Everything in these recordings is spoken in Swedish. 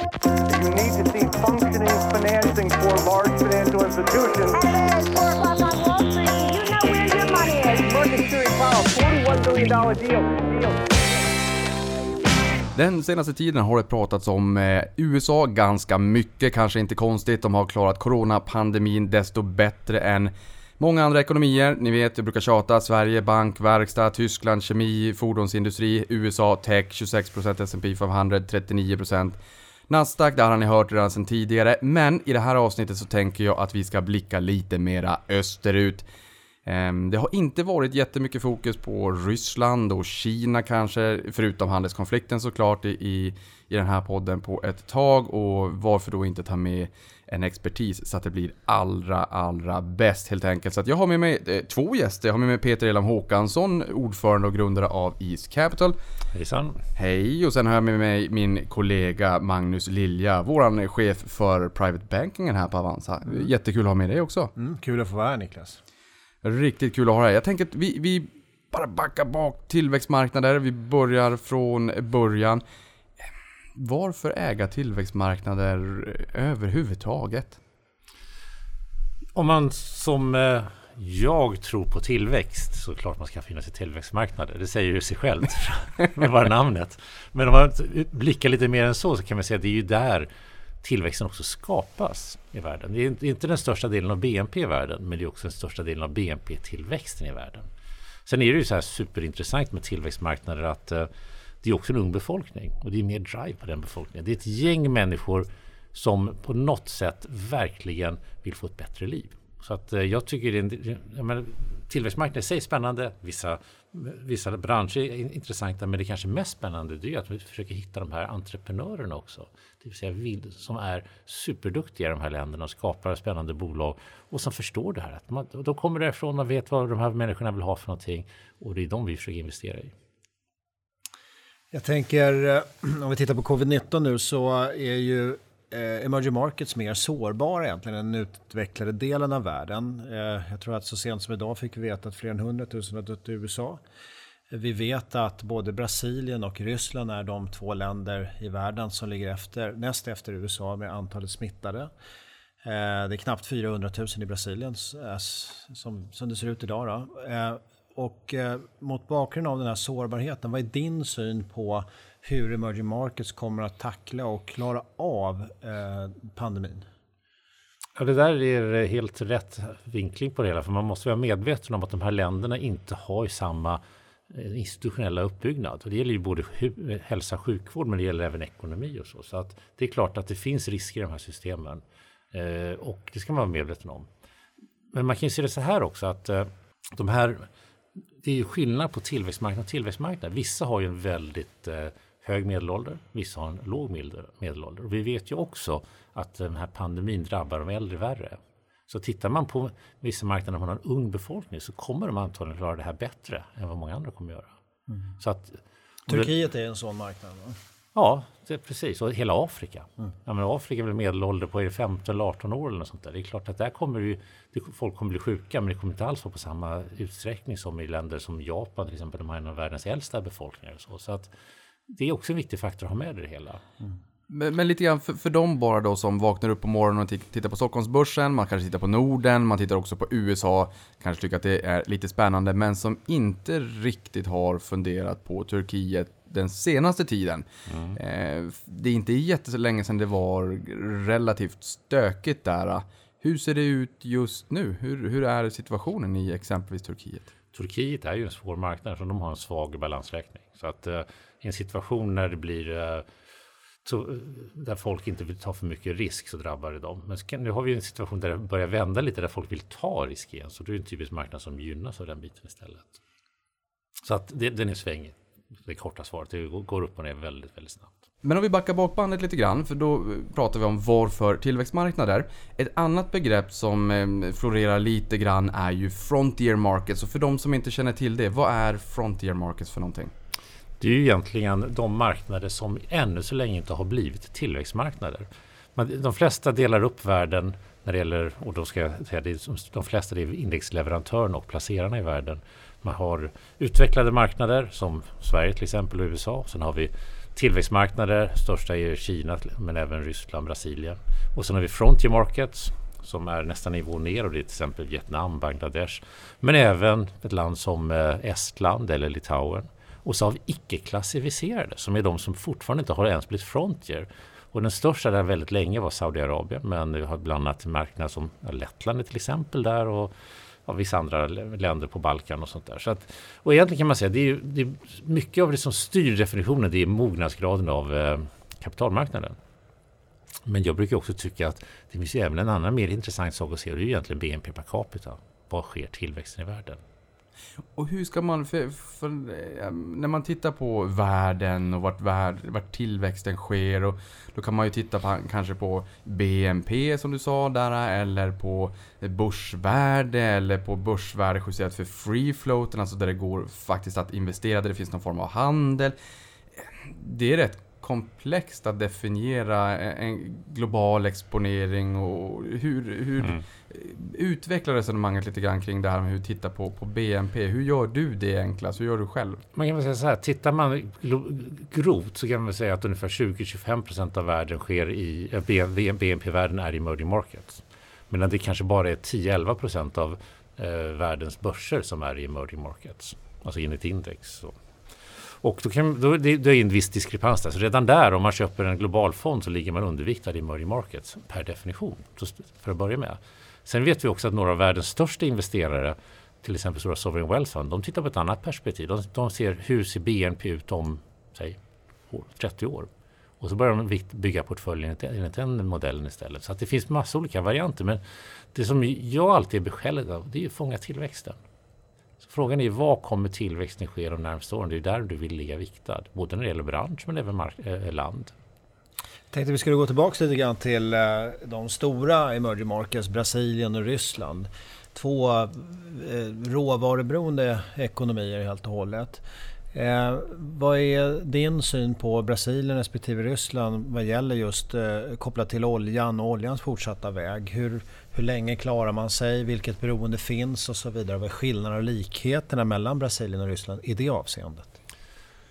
You need to see functioning financing for large financial institutions. Hello, it's 4 o'clock on Wall Street. You know where your money is. Market Theory Powell, $41 billion deal. deal. Den senaste tiden har det pratats om eh, USA ganska mycket, kanske inte konstigt. De har klarat coronapandemin desto bättre än många andra ekonomier. Ni vet, jag brukar tjata. Sverige, bank, verkstad, Tyskland, kemi, fordonsindustri, USA, tech, 26% S&P 500, 39% Nasdaq, det har ni hört redan sedan tidigare. Men i det här avsnittet så tänker jag att vi ska blicka lite mera österut. Ehm, det har inte varit jättemycket fokus på Ryssland och Kina kanske, förutom handelskonflikten såklart i, i den här podden på ett tag och varför då inte ta med en expertis så att det blir allra, allra bäst helt enkelt. Så att jag har med mig eh, två gäster. Jag har med mig Peter Elam Håkansson, ordförande och grundare av East Capital. Hejsan. Hej! Och sen har jag med mig min kollega Magnus Lilja, våran chef för Private Bankingen här på Avanza. Jättekul att ha med dig också. Mm, kul att få vara här Niklas. Riktigt kul att ha dig. Jag tänker att vi, vi bara backar bak tillväxtmarknader. Vi börjar från början. Varför äga tillväxtmarknader överhuvudtaget? Om man som eh, jag tror på tillväxt så klart man ska finnas i tillväxtmarknader. Det säger ju sig självt med bara namnet. Men om man blickar lite mer än så så kan man säga att det är ju där tillväxten också skapas i världen. Det är inte- inte den största delen av BNP i världen men det är också den största delen av BNP-tillväxten i världen. Sen är det ju så här superintressant med tillväxtmarknader att eh, det är också en ung befolkning och det är mer drive på den befolkningen. Det är ett gäng människor som på något sätt verkligen vill få ett bättre liv. Så att eh, jag tycker det är en, menar, tillväxtmarknaden i sig är spännande. Vissa, vissa branscher är intressanta men det kanske mest spännande det är att vi försöker hitta de här entreprenörerna också. Det vill säga vill, som är superduktiga i de här länderna och skapar spännande bolag och som förstår det här. Att man, de kommer därifrån och vet vad de här människorna vill ha för någonting och det är de vi försöker investera i. Jag tänker, eh, om vi tittar på covid-19 nu så är ju eh, emerging markets mer sårbara egentligen än den utvecklade delen av världen. Eh, jag tror att så sent som idag fick vi veta att fler än 100 000 har dött i USA. Vi vet att både Brasilien och Ryssland är de två länder i världen som ligger efter, näst efter USA med antalet smittade. Eh, Det är knappt 400 000 i Brasilien som, som det ser ut idag. Då. Eh, och eh, mot bakgrund av den här sårbarheten, vad är din syn på hur emerging markets kommer att tackla och klara av eh, pandemin? Ja, det där är helt rätt vinkling på det hela. För man måste vara medveten om att de här länderna inte har samma eh, institutionella uppbyggnad. Och det gäller ju både hälsa och sjukvård men det gäller även ekonomi och så. Så att det är klart att det finns risker i de här systemen. Eh, och det ska man vara medveten om. Men man kan ju se det så här också att eh, de här det är ju skillnad på tillväxtmarknad och tillväxtmarknad. Vissa har ju en väldigt eh, hög medelålder, vissa har en låg medel- medelålder. Och vi vet ju också att den här pandemin drabbar de äldre värre. Så tittar man på vissa marknader där man har en ung befolkning så kommer de antagligen klara det här bättre än vad många andra kommer göra. Så att, Turkiet är en sån marknad. Va? Ja, det är precis. Och hela Afrika. Ja, men Afrika är väl medelålder på är det 15 eller 18 år eller något sånt där. Det är klart att där kommer ju, det, folk kommer bli sjuka men det kommer inte alls vara på samma utsträckning som i länder som Japan till exempel. De har en av världens äldsta befolkningar. Och så. så att det är också en viktig faktor att ha med i det hela. Men, men lite grann för, för dem bara då som vaknar upp på morgonen och ti- tittar på Stockholmsbörsen, man kanske tittar på Norden, man tittar också på USA, kanske tycker att det är lite spännande, men som inte riktigt har funderat på Turkiet den senaste tiden. Eh, det är inte jättelänge sedan det var relativt stökigt där. Hur ser det ut just nu? Hur, hur är situationen i exempelvis Turkiet? Turkiet är ju en svår marknad för de har en svag balansräkning. Så att eh, i en situation när det blir eh, så, där folk inte vill ta för mycket risk så drabbar det dem. Men kan, nu har vi en situation där det börjar vända lite där folk vill ta risk igen. Så det är en typisk marknad som gynnas av den biten istället. Så att det, den är svängig. Det korta svaret. Det går upp och ner väldigt, väldigt snabbt. Men om vi backar bak bandet lite grann, för då pratar vi om varför tillväxtmarknader. Ett annat begrepp som eh, florerar lite grann är ju frontier markets. Och för de som inte känner till det, vad är frontier markets för någonting? Det är ju egentligen de marknader som ännu så länge inte har blivit tillväxtmarknader. Men de flesta delar upp världen när det gäller, och då ska jag säga det, är de flesta det är indexleverantörerna och placerarna i världen. Man har utvecklade marknader som Sverige till exempel och USA. Sen har vi tillväxtmarknader. Största är Kina men även Ryssland, Brasilien. Och sen har vi Frontier Markets som är nästa nivå ner och det är till exempel Vietnam, Bangladesh. Men även ett land som eh, Estland eller Litauen. Och så har vi icke-klassificerade som är de som fortfarande inte har ens blivit Frontier. Och den största där väldigt länge var Saudiarabien men vi har bland annat marknader som Lettland till exempel där och av vissa andra länder på Balkan och sånt där. Så att, och egentligen kan man säga det är, det är mycket av det som styr definitionen det är mognadsgraden av eh, kapitalmarknaden. Men jag brukar också tycka att det finns ju även en annan mer intressant sak att se och det är ju egentligen BNP per capita. Vad sker tillväxten i världen? Och hur ska man, för, för, eh, när man tittar på världen och vart, värld, vart tillväxten sker och då kan man ju titta på, kanske på BNP som du sa där eller på börsvärde eller på börsvärde justerat för free floaten, alltså där det går faktiskt att investera, där det finns någon form av handel. Det är rätt komplext att definiera en global exponering och hur, hur mm. utveckla resonemanget lite grann kring det här med hur titta på, på BNP. Hur gör du det enklast? Hur gör du själv? Man kan väl säga så här, tittar man grovt så kan man säga att ungefär 20-25% av världen sker i, eh, BNP-världen är i emerging markets. Medan det kanske bara är 10-11% av eh, världens börser som är i emerging markets. Alltså enligt index. Så. Och då, kan, då det, det är en viss diskrepans där. Så redan där om man köper en global fond så ligger man underviktad i emerging markets per definition. För att börja med. Sen vet vi också att några av världens största investerare till exempel stora Sovereign Wealth Fund, de tittar på ett annat perspektiv. De, de ser hur ser BNP ut om säg 30 år. Och så börjar de bygga portföljen enligt den modellen istället. Så att det finns massa olika varianter. Men det som jag alltid är beskälld av det är att fånga tillväxten. Frågan är vad kommer tillväxten ske de närmaste åren? Det är där du vill ligga viktad. Både när det gäller bransch men även mark- äh, land. Jag tänkte vi skulle gå tillbaka lite grann till eh, de stora emerging markets, Brasilien och Ryssland. Två eh, råvaruberoende ekonomier helt och hållet. Eh, vad är din syn på Brasilien respektive Ryssland vad gäller just eh, kopplat till oljan och oljans fortsatta väg? Hur, hur länge klarar man sig? Vilket beroende finns och så vidare? Vad är skillnaderna och likheterna mellan Brasilien och Ryssland i det avseendet?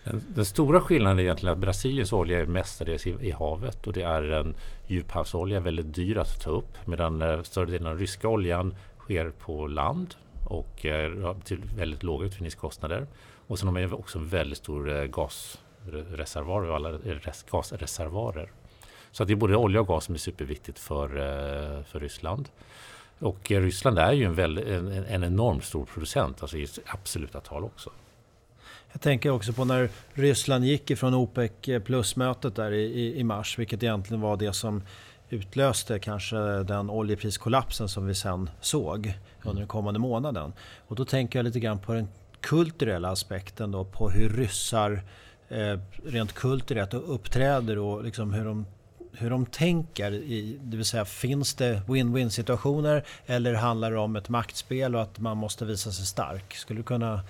Den, den stora skillnaden är egentligen att Brasiliens olja är mestadels i, i, havet och det är en djuphavsolja, väldigt dyr att ta upp medan eh, större delen av den ryska oljan sker på land och eh, till väldigt låga utvinningskostnader. Och sen har man också väldigt stor eh, gasreservoar, alla gasreservoarer. Så att det är både olja och gas som är superviktigt för, eh, för Ryssland. Och eh, Ryssland är ju en, väl, en, en enormt stor producent, alltså i absoluta tal också. Jag tänker också på när Ryssland gick ifrån OPEC plus-mötet där i, i, mars, vilket egentligen var det som utlöste kanske den oljepriskollapsen som vi sen såg under den kommande månaden. Och då tänker jag lite grann på den kulturella aspekten då på hur ryssar eh, rent kulturellt uppträder och liksom hur de hur de tänker. I, det vill säga, finns det win-win situationer eller handlar det om ett maktspel och att man måste visa sig stark? Skulle du kunna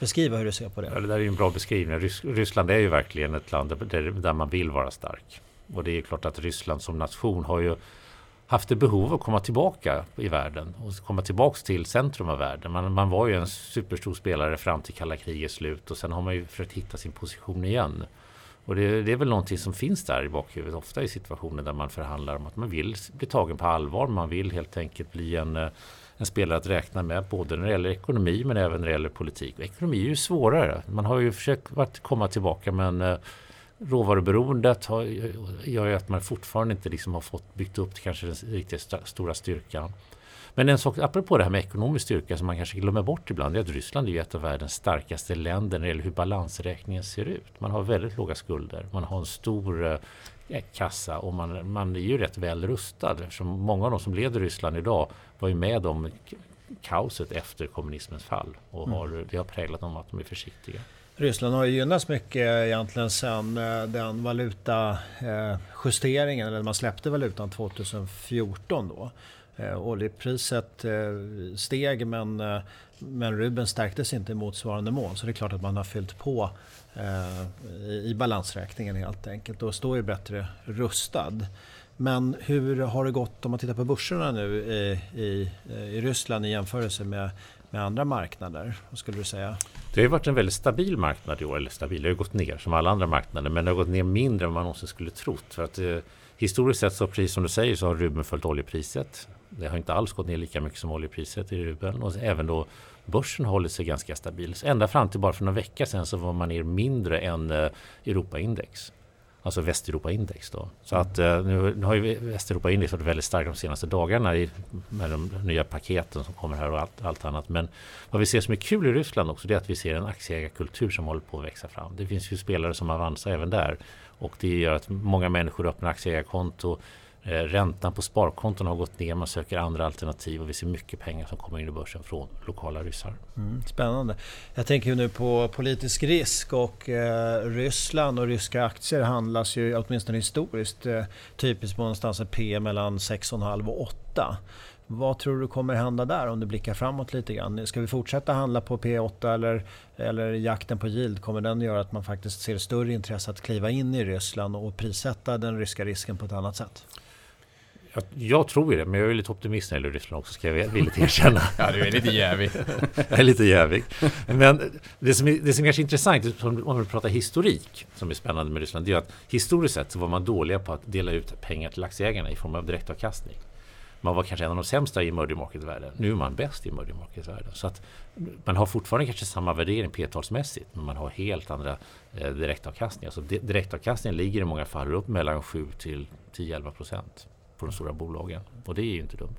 beskriva hur du ser på det? Ja, det där är ju en bra beskrivning. Rys Ryssland är ju verkligen ett land där, där man vill vara stark. Och det är klart att Ryssland som nation har ju haft ett behov av att komma tillbaka i världen och komma tillbaka till centrum av världen. Man, man var ju en superstor spelare fram till kalla krigets slut och sen har man ju försökt hitta sin position igen. Och det, det, är väl någonting som finns där i bakhuvudet ofta i situationer där man förhandlar om att man vill bli tagen på allvar. Man vill helt enkelt bli en, eh, en spelare att räkna med både när det gäller ekonomi men även när det gäller politik. Och ekonomi är ju svårare. Man har ju försökt komma tillbaka men eh, råvaruberoendet har, gör ju att man fortfarande inte liksom har fått byggt upp kanske den riktigt st stora styrkan. Men en sak, apropå det här med ekonomisk styrka som man kanske glömmer bort ibland, är att Ryssland är ett av världens starkaste länder när det gäller hur balansräkningen ser ut. Man har väldigt låga skulder, man har en stor eh, kassa och man, man är ju rätt väl rustad eftersom många av de som leder Ryssland idag var ju med om kaoset efter kommunismens fall och har, mm. det har präglat dem att de är försiktiga. Ryssland har ju gynnats mycket egentligen sen eh, den valutajusteringen, eh, eller man släppte valutan 2014 då. Eh, oljepriset steg men, men rubeln stärktes inte i motsvarande mån. Så det är klart att man har fyllt på i balansräkningen helt enkelt och står ju bättre rustad. Men hur har det gått om man tittar på börserna nu i, i, i Ryssland i jämförelse med, med andra marknader? Vad skulle du säga? Det har ju varit en väldigt stabil marknad i år, eller stabil, det har ju gått ner som alla andra marknader, men det har gått ner mindre än man någonsin skulle trott. För att eh, historiskt sett så, precis som du säger, så har rubeln följt oljepriset. Det har inte alls gått ner lika mycket som oljepriset i rubeln och även då börsen har hållit sig ganska stabil. Så ända fram till bara för några veckor sedan så var man ner mindre än eh, Europaindex. Alltså Västeuropaindex då. Så att eh, nu, nu har ju Västeuropaindex varit väldigt starkt de senaste dagarna i, med de nya paketen som kommer här och allt, allt annat. Men vad vi ser som är kul i Ryssland också det är att vi ser en aktieägarkultur som håller på att växa fram. Det finns ju spelare som Avanza även där och det gör att många människor öppnar aktieägarkonto Eh, räntan på sparkonton har gått ner, man söker andra alternativ och vi ser mycket pengar som kommer in i börsen från lokala ryssar. Mm, spännande. Jag tänker nu på politisk risk och eh, Ryssland och ryska aktier handlas ju åtminstone historiskt eh, typiskt på någonstans ett P mellan 6,5 och 8. Vad tror du kommer hända där om du blickar framåt lite grann? Ska vi fortsätta handla på P8 eller, eller jakten på yield? Kommer den göra att man faktiskt ser större intresse att kliva in i Ryssland och prissätta den ryska risken på ett annat sätt? Jag, jag tror ju det, men jag är lite optimist när det gäller Ryssland också, ska jag villigt erkänna. ja, du är lite jävig. jag är lite jävig. Men det som, är, det som är kanske intressant, om vi pratar historik, som är spännande med Ryssland, det är att historiskt sett så var man dåliga på att dela ut pengar till aktieägarna i form av direktavkastning. Man var kanske en av de sämsta i emerging market-världen. Nu är man bäst i emerging market-världen. Så att man har fortfarande kanske samma värdering p-talsmässigt, men man har helt andra eh, direktavkastningar. Så direktavkastningen ligger i många fall upp mellan 7 till 10-11 procent på de stora bolagen. Och det är ju inte dumt.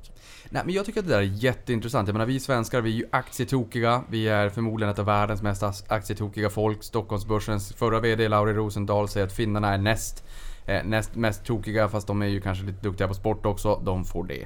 Nej, men jag tycker att det där är jätteintressant. Jag menar, vi svenskar vi är ju aktietokiga. Vi är förmodligen ett av världens mest aktietokiga folk. Stockholmsbörsens förra VD Lauri Rosendahl säger att finnarna är näst eh, näst mest tokiga, fast de är ju kanske lite duktiga på sport också. De får det.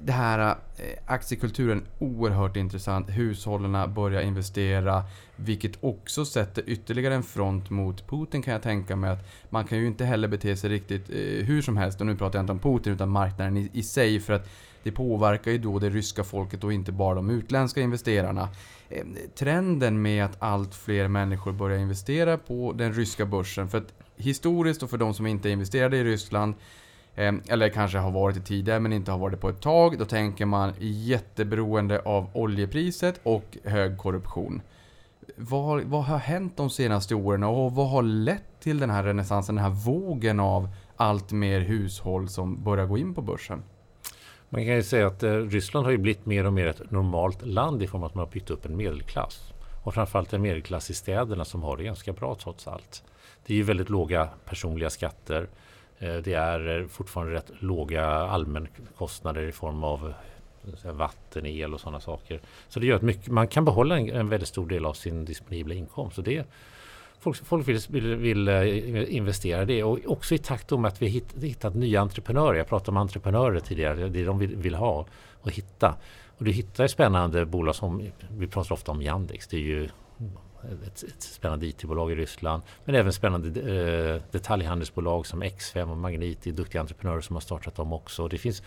Det här eh, aktiekulturen, oerhört intressant. Hushållen börjar investera, vilket också sätter ytterligare en front mot Putin kan jag tänka mig. att Man kan ju inte heller bete sig riktigt eh, hur som helst, och nu pratar jag inte om Putin utan marknaden i, i sig, för att det påverkar ju då det ryska folket och inte bara de utländska investerarna. Eh, trenden med att allt fler människor börjar investera på den ryska börsen, för att historiskt och för de som inte är investerade i Ryssland Ehm, eller kanske har varit det tidigare men inte har varit det på ett tag. Då tänker man jätteberoende av oljepriset och hög korruption. Vad, vad har hänt de senaste åren och vad har lett till den här renässansen, den här vågen av allt mer hushåll som börjar gå in på börsen? Man kan ju säga att eh, Ryssland har ju blivit mer och mer ett normalt land i form av att man har byggt upp en medelklass. Och framförallt en medelklass i städerna som har det ganska bra trots allt. Det är ju väldigt låga personliga skatter. Eh, det är eh, fortfarande rätt låga allmänkostnader i form av eh, vatten, el och sådana saker. Så det gör att mycket, man kan behålla en, en väldigt stor del av sin disponibla inkomst. Och det, folk, folk vill, vill, vill, investera i det. Och också i takt med att vi hitt, hittat nya entreprenörer. Jag pratade om entreprenörer tidigare. Det är de vill, vill ha och hitta. Och du hittar spännande bolag som, vi pratar ofta om Yandex. Det är ju ett, ett spännande IT-bolag i Ryssland. Men även spännande eh, detaljhandelsbolag som X5 och Magniti, duktiga entreprenörer som har startat dem också. Det finns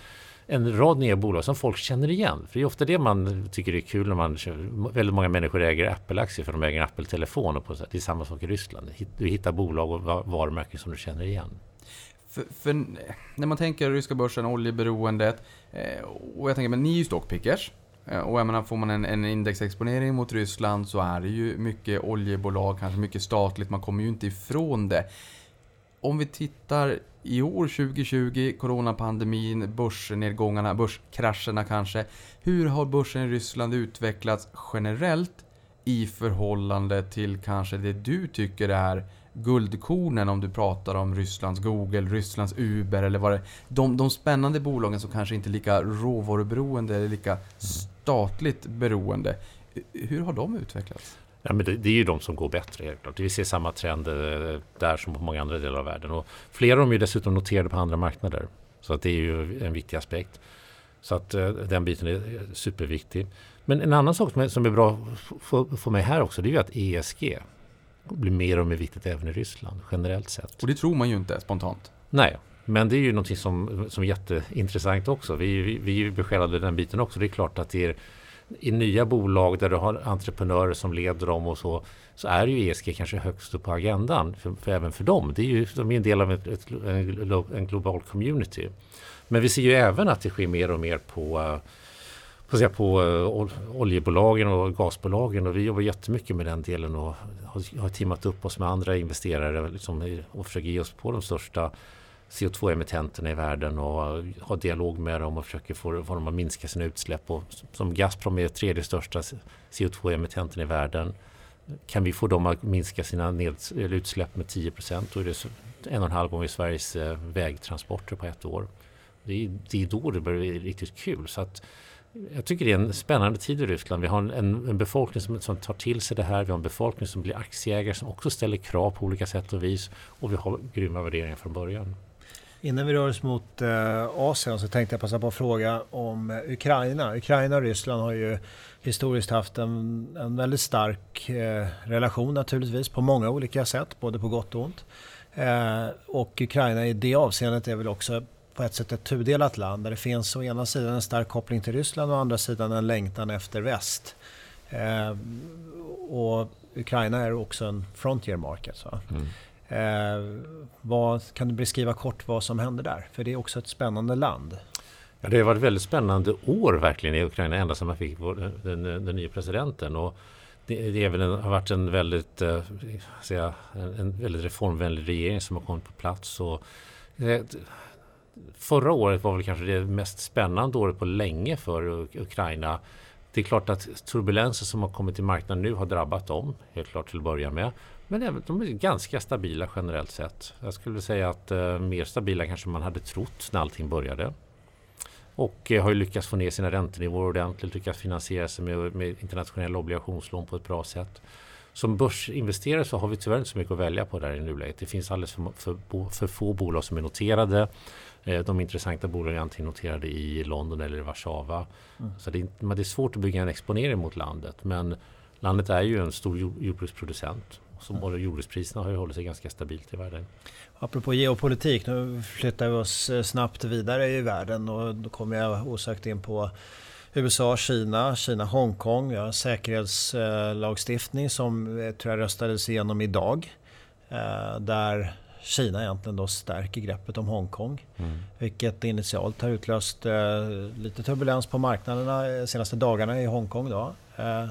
en rad nya bolag som folk känner igen. För det är ofta det man tycker är kul när man väldigt många människor äger Apple-aktier för de äger en Apple-telefon. Och på, det är samma sak i Ryssland. Du hittar bolag och varumärken som du känner igen. För, för, när man tänker ryska börsen, oljeberoendet eh, och jag tänker, men ni är ju stockpickers. Eh, och jag menar, får man en, en, indexexponering mot Ryssland så är det ju mycket oljebolag, kanske mycket statligt, man kommer ju inte ifrån det. Om vi tittar i år 2020, coronapandemin, börsnedgångarna, börskrascherna kanske. Hur har börsen i Ryssland utvecklats generellt i förhållande till kanske det du tycker är guldkornen om du pratar om Rysslands Google, Rysslands Uber eller vad det är. De, de spännande bolagen som kanske inte är lika råvaruberoende eller lika mm statligt beroende. Hur har de utvecklats? Ja, men det, det, är ju de som går bättre. Helt klart. Vi ser samma trend eh, där som på många andra delar av världen. Och flera av dem är dessutom noterade på andra marknader. Så att det är ju en viktig aspekt. Så att uh, den biten är superviktig. Men en annan sak som är, som är bra att få med här också det är ju att ESG blir mer och mer viktigt även i Ryssland generellt sett. Och det tror man ju inte spontant. Nej, men det är ju någonting som, som är jätteintressant också. Vi, vi, vi är ju besjälade den biten också. Det är klart att det är i nya bolag där du har entreprenörer som leder dem och så, så är ju ESG kanske högst upp på agendan för, för även för dem. Det är ju, de är en del av ett, ett, en global community. Men vi ser ju även att det sker mer och mer på eh, på, säga, på eh, oljebolagen och gasbolagen och vi jobbar jättemycket med den delen och har, har teamat upp oss med andra investerare liksom, och försöker ge oss på de största CO2-emittenterna i världen och ha dialog med dem och försöker få, få dem att minska sina utsläpp. Och som Gazprom är tredje största CO2-emittenten i världen. Kan vi få dem att minska sina neds, utsläpp med 10 procent då är det en och en halv gånger Sveriges eh, vägtransporter på ett år. Det är, det är då det börjar bli riktigt kul. Så att, jag tycker det är en spännande tid i Ryssland. Vi har en, en befolkning som, som, tar till sig det här. Vi har en befolkning som blir aktieägare som också ställer krav på olika sätt och vis. Och vi har grymma värderingar från början. Innan vi rör oss mot eh, Asien så tänkte jag passa på att fråga om eh, Ukraina. Ukraina och Ryssland har ju historiskt haft en, en väldigt stark eh, relation naturligtvis på många olika sätt, både på gott och ont. Och Ukraina i det avseendet är väl också på ett sätt ett tudelat land där det finns å ena sidan en stark koppling till Ryssland och å andra sidan en längtan efter väst. Eh, och Ukraina är också en frontier market. Så. Mm. Eh, vad, kan du beskriva kort vad som händer där? För det är också ett spännande land. Ja, det har varit väldigt spännande år verkligen i Ukraina ända sedan man fick den, den, den nya presidenten. Och det, det en, har varit en väldigt, eh, säga, en, en, väldigt reformvänlig regering som har kommit på plats. Och, eh, förra året var väl kanske det mest spännande året på länge för Ukraina. Det är klart att turbulensen som har kommit till marknaden nu har drabbat dem, helt klart till att börja med. Men de är ganska stabila generellt sett. Jag skulle säga att eh, mer stabila kanske man hade trott när allting började. Och eh, har ju lyckats få ner sina räntenivåer ordentligt, lyckats finansiera sig med, med internationella obligationslån på ett bra sätt. Som börsinvesterare så har vi tyvärr inte så mycket att välja på där i nuläget. Det finns alldeles för, för, för få bolag som är noterade. Eh, de intressanta bolagen är antingen noterade i London eller i Warszawa. Mm. Så det är, det är svårt att bygga en exponering mot landet. Men landet är ju en stor jordbruksproducent. Som och jordbrukspriserna har ju hållit sig ganska stabilt i världen. Apropå geopolitik, nu flyttar vi oss eh, snabbt vidare i världen och då kommer jag osökt in på USA, Kina, Kina, Hongkong. Vi har säkerhetslagstiftning som jag tror jag röstades igenom idag. Eh, där Kina egentligen då stärker greppet om Hongkong. Mm. Vilket initialt har utlöst eh, lite turbulens på marknaderna de senaste dagarna i Hongkong. Då.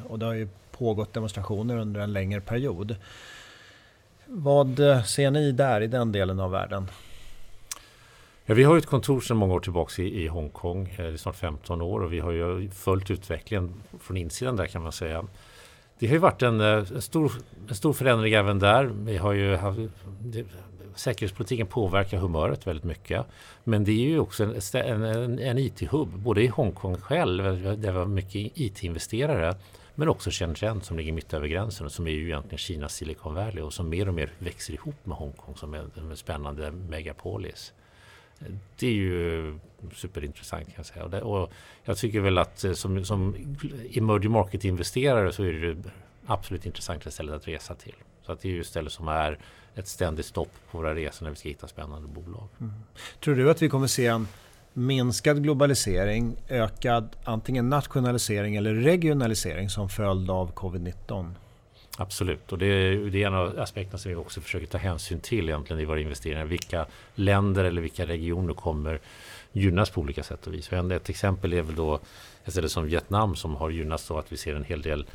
Och det har ju pågått demonstrationer under en längre period. Vad eh, ser ni där i den delen av världen? Ja, vi har ett kontor sedan många år tillbaka i, i Hongkong, eh, snart 15 år och vi har ju följt utvecklingen från insidan där kan man säga. Det har ju varit en, eh, en, stor, en stor förändring även där. Vi har ju haft, det, säkerhetspolitiken påverkar humöret väldigt mycket. Men det är ju också en, en, en IT-hubb, både i Hongkong själv, där vi har mycket IT-investerare, men också Shenzhen som ligger mitt över gränsen och som är ju egentligen Kinas Silicon Valley och som mer och mer växer ihop med Hongkong som en, en spännande megapolis. Det är ju superintressant kan jag säga. Och, det, och jag tycker väl att eh, som, som emerging market-investerare så är det absolut intressant stället att resa till. Så att det är ju ett ställe som är ett ständigt stopp på våra resor när vi ska hitta spännande bolag. Mm. Tror du att vi kommer se en minskad globalisering, ökad antingen nationalisering eller regionalisering som följd av covid-19? Absolut, och det är, det är en av aspekterna som vi också försöker ta hänsyn till egentligen i våra investeringar. Vilka länder eller vilka regioner kommer gynnas på olika sätt och vis. Ett exempel är väl då ett ställe som Vietnam som har gynnats av att vi ser en hel del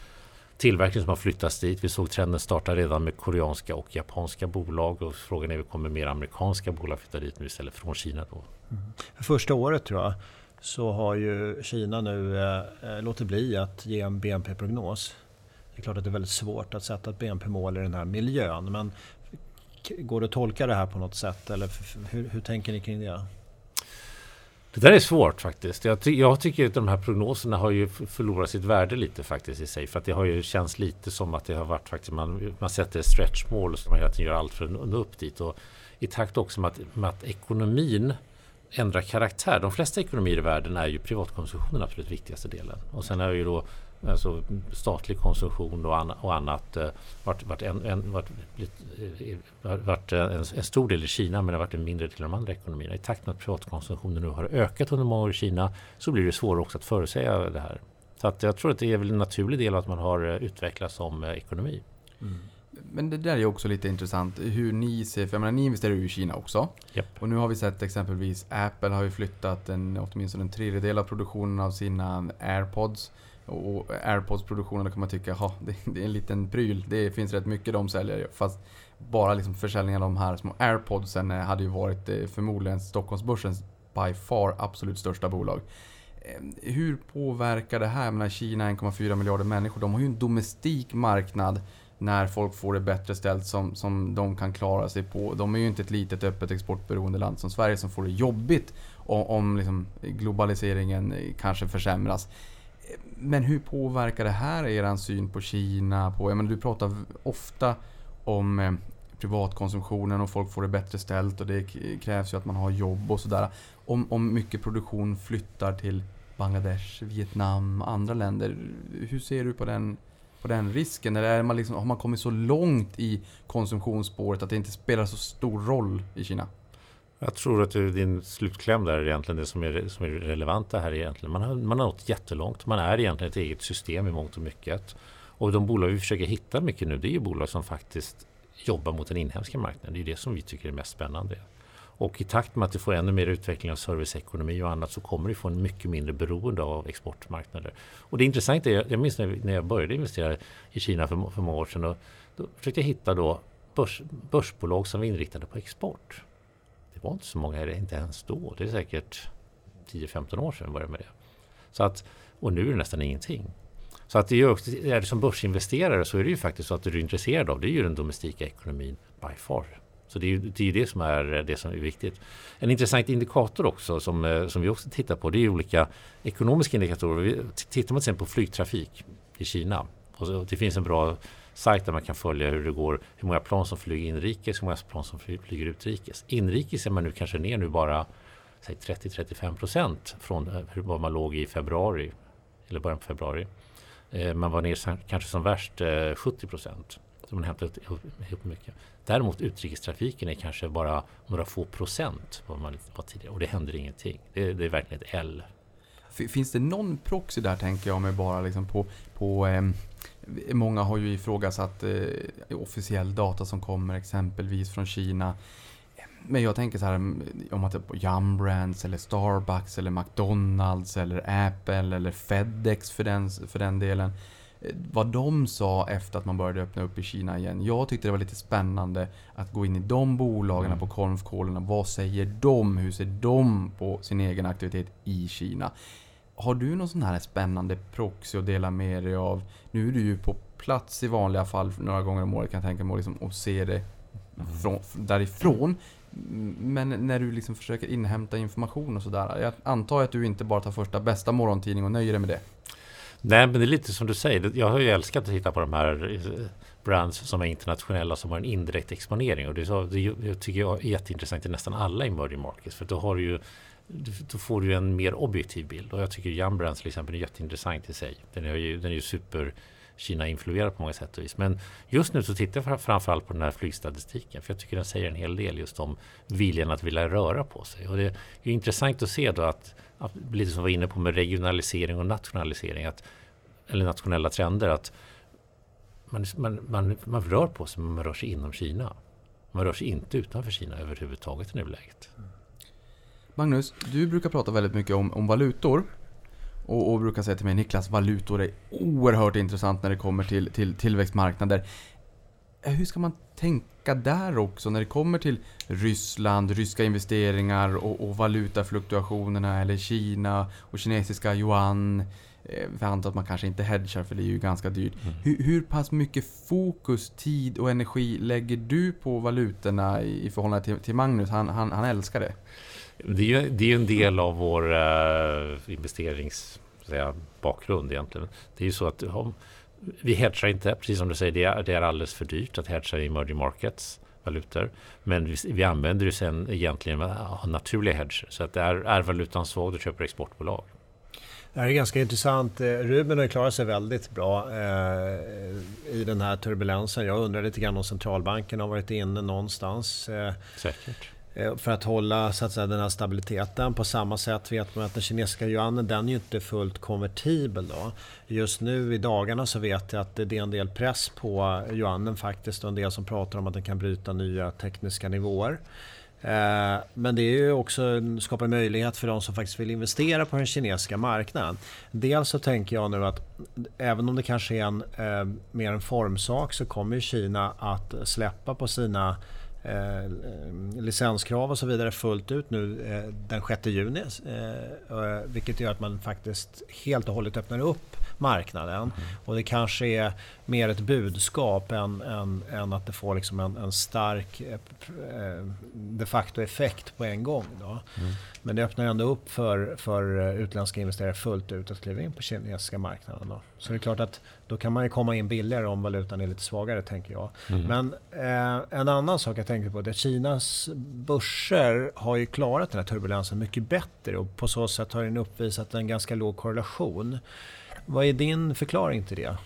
tillverkning som har flyttats dit. Vi såg trenden starta redan med koreanska och japanska bolag och frågan är om kommer mer amerikanska bolag flytta dit nu istället från Kina då. Mm. Första året tror jag så har ju Kina nu eh, eh låtit bli att ge en BNP-prognos. Det är klart att det är väldigt svårt att sätta ett BNP-mål i den här miljön men går det att tolka det här på något sätt eller hur, hur tänker ni kring det? Det där är svårt faktiskt. Jag, ty jag, tycker att de här prognoserna har ju förlorat sitt värde lite faktiskt i sig. För att det har ju känts lite som att det har varit faktiskt man, man sätter stretchmål och så man hela tiden gör allt för att nå upp dit. Och I takt också med att, med att ekonomin ändrar karaktär. De flesta ekonomier i världen är ju privatkonsumtionen den absolut viktigaste delen. Och sen är ju då alltså statlig konsumtion och, anna, och annat eh, varit, varit, en, en, varit, eh, varit en, en, stor del i Kina men det har varit en mindre del i de andra ekonomierna. I takt med att privatkonsumtionen nu har ökat under många år i Kina så blir det svårare också att förutsäga det här. Så att jag tror att det är väl en naturlig del att man har eh, utvecklats som ekonomi. Mm. Men det där är också lite intressant hur ni ser, för jag menar ni investerar ju i Kina också. Japp. Och nu har vi sett exempelvis Apple har ju flyttat en, åtminstone en tredjedel av produktionen av sina AirPods. Och AirPods-produktionen, kan man tycka, ha, det, det är en liten pryl. Det finns rätt mycket de säljer. Fast bara liksom försäljningen av de här små AirPodsen eh, hade ju varit eh, förmodligen Stockholmsbörsens by far absolut största bolag. Ehm, hur påverkar det här? Jag menar, Kina 1,4 miljarder människor. De har ju en domestik marknad när folk får det bättre ställt som, som de kan klara sig på. De är ju inte ett litet öppet exportberoende land som Sverige som får det jobbigt om, om liksom globaliseringen eh, kanske försämras. Men hur påverkar det här er syn på Kina? På, jag menar, du pratar ofta om eh, privatkonsumtionen och folk får det bättre ställt och det krävs ju att man har jobb och sådär. Om, om mycket produktion flyttar till Bangladesh, Vietnam, andra länder. Hur ser du på den, på den risken? Eller är man liksom, har man kommit så långt i konsumtionsspåret att det inte spelar så stor roll i Kina? Jag tror att det- din slutkläm där är egentligen det som är, som är relevanta här egentligen. Man har, man har nått jättelångt. Man är egentligen ett eget system i mångt och mycket. Och de bolag vi försöker hitta mycket nu det är ju bolag som faktiskt jobbar mot den inhemska marknaden. Det är ju det som vi tycker är mest spännande. Och i takt med att du får ännu mer utveckling av serviceekonomi och annat så kommer du få en mycket mindre beroende av exportmarknader. Och det intressanta är, jag minns när jag började investera i Kina för, för många år sedan. Då, då försökte jag hitta då börs, börsbolag som var inriktade på export. Det var inte så många, inte ens då. Det är säkert 10-15 år sedan vi började med det. Så att, och nu är det nästan ingenting. Så att det är, ju också, är det som börsinvesterare så är det ju faktiskt så att det du är intresserad av det är ju den domestika ekonomin by far. Så det är ju det, är det som är det som är viktigt. En intressant indikator också som, eh, som vi också tittar på det är ju olika ekonomiska indikatorer. Vi- Tittar man till exempel på flygtrafik i Kina och så, det finns en bra sajt där man kan följa hur det går, hur många plan som flyger inrikes, hur många plan som flyger utrikes. Inrikes är man nu kanske ner nu bara 30-35 procent från eh, vad man låg i februari eller början på februari. Eh, man var ner kanske som värst eh, 70 procent. Så man hämtat ihop mycket. Däremot utrikestrafiken är kanske bara några få procent vad man var tidigare och det händer ingenting. Det, det är verkligen ett L. Finns det någon proxy där tänker jag med bara liksom på, på ehm, Många har ju ifrågasatt eh, officiell data som kommer exempelvis från Kina. Men jag tänker så här mm, om att på Yum Brands eller Starbucks eller McDonalds eller Apple eller Fedex för den, för den delen. Eh, Vad de sa efter att man började öppna upp i Kina igen. Jag tyckte det var lite spännande att gå in i de bolagen Mm. på konfkålen. Vad säger de? Hur ser de på sin egen aktivitet i Kina? Har du någon sån här spännande proxy att dela med dig av? Nu är du ju på plats i vanliga fall några gånger om året kan jag tänka mig liksom, och se det från, därifrån. Men när du liksom försöker inhämta information och sådär. Jag antar att du inte bara tar första bästa morgontidning och nöjer dig med det. Nej, men det är lite som du säger. Jag har ju älskat att titta på de här eh, brands som är internationella som har en indirekt exponering. Och det, är så, det tycker jag är jätteintressant i nästan alla emerging markets. För då, har du ju, då får du en mer objektiv bild. Och jag tycker Yum till exempel är jätteintressant i sig. Den är ju, den är ju super Kina-influerad på många sätt och vis. Men just nu så tittar jag framförallt på den här flygstatistiken. För jag tycker den säger en hel del just om viljan att vilja röra på sig. Och det är intressant att se då att, att lite som vi var inne på med regionalisering och nationalisering. Att, eller nationella trender. Att man, man, man, man rör på sig men man rör sig inom Kina. Man rör sig inte utanför Kina överhuvudtaget i nuläget. Mm. Magnus, du brukar prata väldigt mycket om, om valutor. Och, och brukar säga till mig Niklas, valutor är oerhört intressant när det kommer till, till tillväxtmarknader. Eh, Hur ska man tänka där också när det kommer till Ryssland, ryska investeringar och, och valutafluktuationerna eller Kina och kinesiska yuan? Eh, Jag antar att man kanske inte hedgar för det är ju ganska dyrt. Hur, hur pass mycket fokus, tid och energi lägger du på valutorna i, i förhållande till, till Magnus? Han, han, han älskar det. Det är ju det är en del av vår uh, investerings säga, bakgrund egentligen. Det är ju så att om, vi hedgar inte, precis som du säger, det är, det är alldeles för dyrt att hedga i emerging markets valutor. Men vi, vi använder ju sen egentligen uh, naturliga hedger. Så att är, är valutan svag, då köper exportbolag. Det här är ganska intressant. Eh, Ruben har klarat sig väldigt bra eh, i den här turbulensen. Jag undrar lite grann om centralbanken har varit inne någonstans. Eh, Säkert. Eh, för att hålla så att säga, den här stabiliteten. På samma sätt vet man att den kinesiska yuanen den är ju inte fullt konvertibel. Då. Just nu i dagarna så vet jag att det är en del press på yuanen faktiskt och en del som pratar om att den kan bryta nya tekniska nivåer. Eh, men det är ju också skapar möjlighet för de som faktiskt vill investera på den kinesiska marknaden. Dels så tänker jag nu att även om det kanske är en, eh, mer en formsak så kommer Kina att släppa på sina eh, licenskrav och så vidare fullt ut nu eh, den 6 juni. Eh, eh, vilket gör att man faktiskt helt och hållet öppnar upp marknaden. Och det kanske är mer ett budskap än, än, än att det får liksom en, en stark eh, de facto effekt på en gång. Då. Mm. Men det öppnar ändå upp för, för utländska investerare fullt ut att kliva in på kinesiska marknaden. Då. Så det är klart att då kan man ju komma in billigare om valutan är lite svagare tänker jag. Mm. Men eh, en annan sak jag tänkte på är att Kinas börser har ju klarat den här turbulensen mycket bättre och på så sätt har den uppvisat en ganska låg korrelation. Vad är din förklaring till det?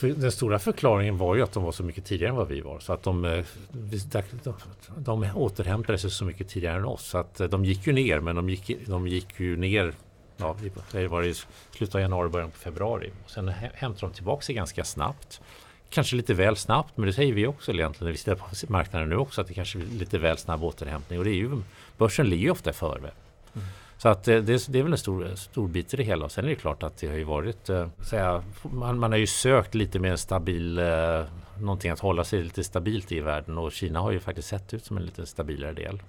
Den stora förklaringen var ju att de var så mycket tidigare än vad vi var. Så att de, eh, de, de återhämtade sig så mycket tidigare än oss. Så att eh, de gick ju ner, men de gick, de gick ju ner ja, det var i slutet av januari, början på februari. Och sen hämtade de tillbaka sig ganska snabbt. Kanske lite väl snabbt, men det säger vi också egentligen när vi tittar på marknaden nu också, att det kanske är lite väl snabb återhämtning. Och det är ju, börsen ligger ju ofta före. Mm. Så att det, det, är väl en stor, stor bit i det hela. Sen är det klart att det har ju varit, eh, säga, man, man har ju sökt lite mer stabil, eh, någonting att hålla sig lite stabilt i världen och Kina har ju faktiskt sett ut som en lite stabilare del.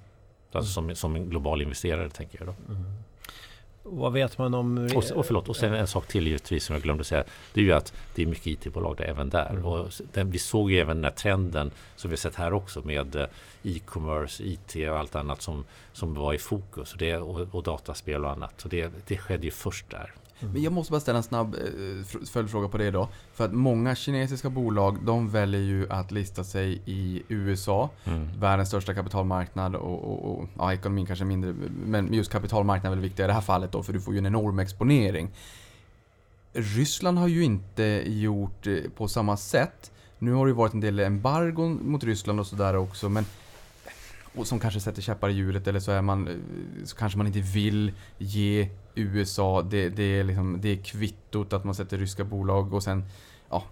Alltså mm. som, som en global investerare tänker jag då. Mm. Vad vet man om... Och, och, förlåt, och sen en sak till givetvis som jag glömde säga. Det är ju att det är mycket IT-bolag där, även där. Mm. Och den, vi såg ju även den här trenden som vi sett här också med eh, e-commerce, IT och allt annat som, som var i fokus. Och, det, och, och dataspel och annat. Så det, det skedde ju först där. Men jag måste bara ställa en snabb eh, följdfråga på det då. För att många kinesiska bolag, de väljer ju att lista sig i USA. Mm. Världens största kapitalmarknad och, och, och ja, ekonomin kanske mindre. Men just kapitalmarknaden är väl viktigare i det här fallet då, för du får ju en enorm exponering. Ryssland har ju inte gjort eh, på samma sätt. Nu har det ju varit en del embargon mot Ryssland och sådär också, men och som kanske sätter käppar i hjulet eller så, är man, eh, så kanske man inte vill ge USA det, det, är liksom, det är kvittot att man sätter ryska bolag och sen, ja,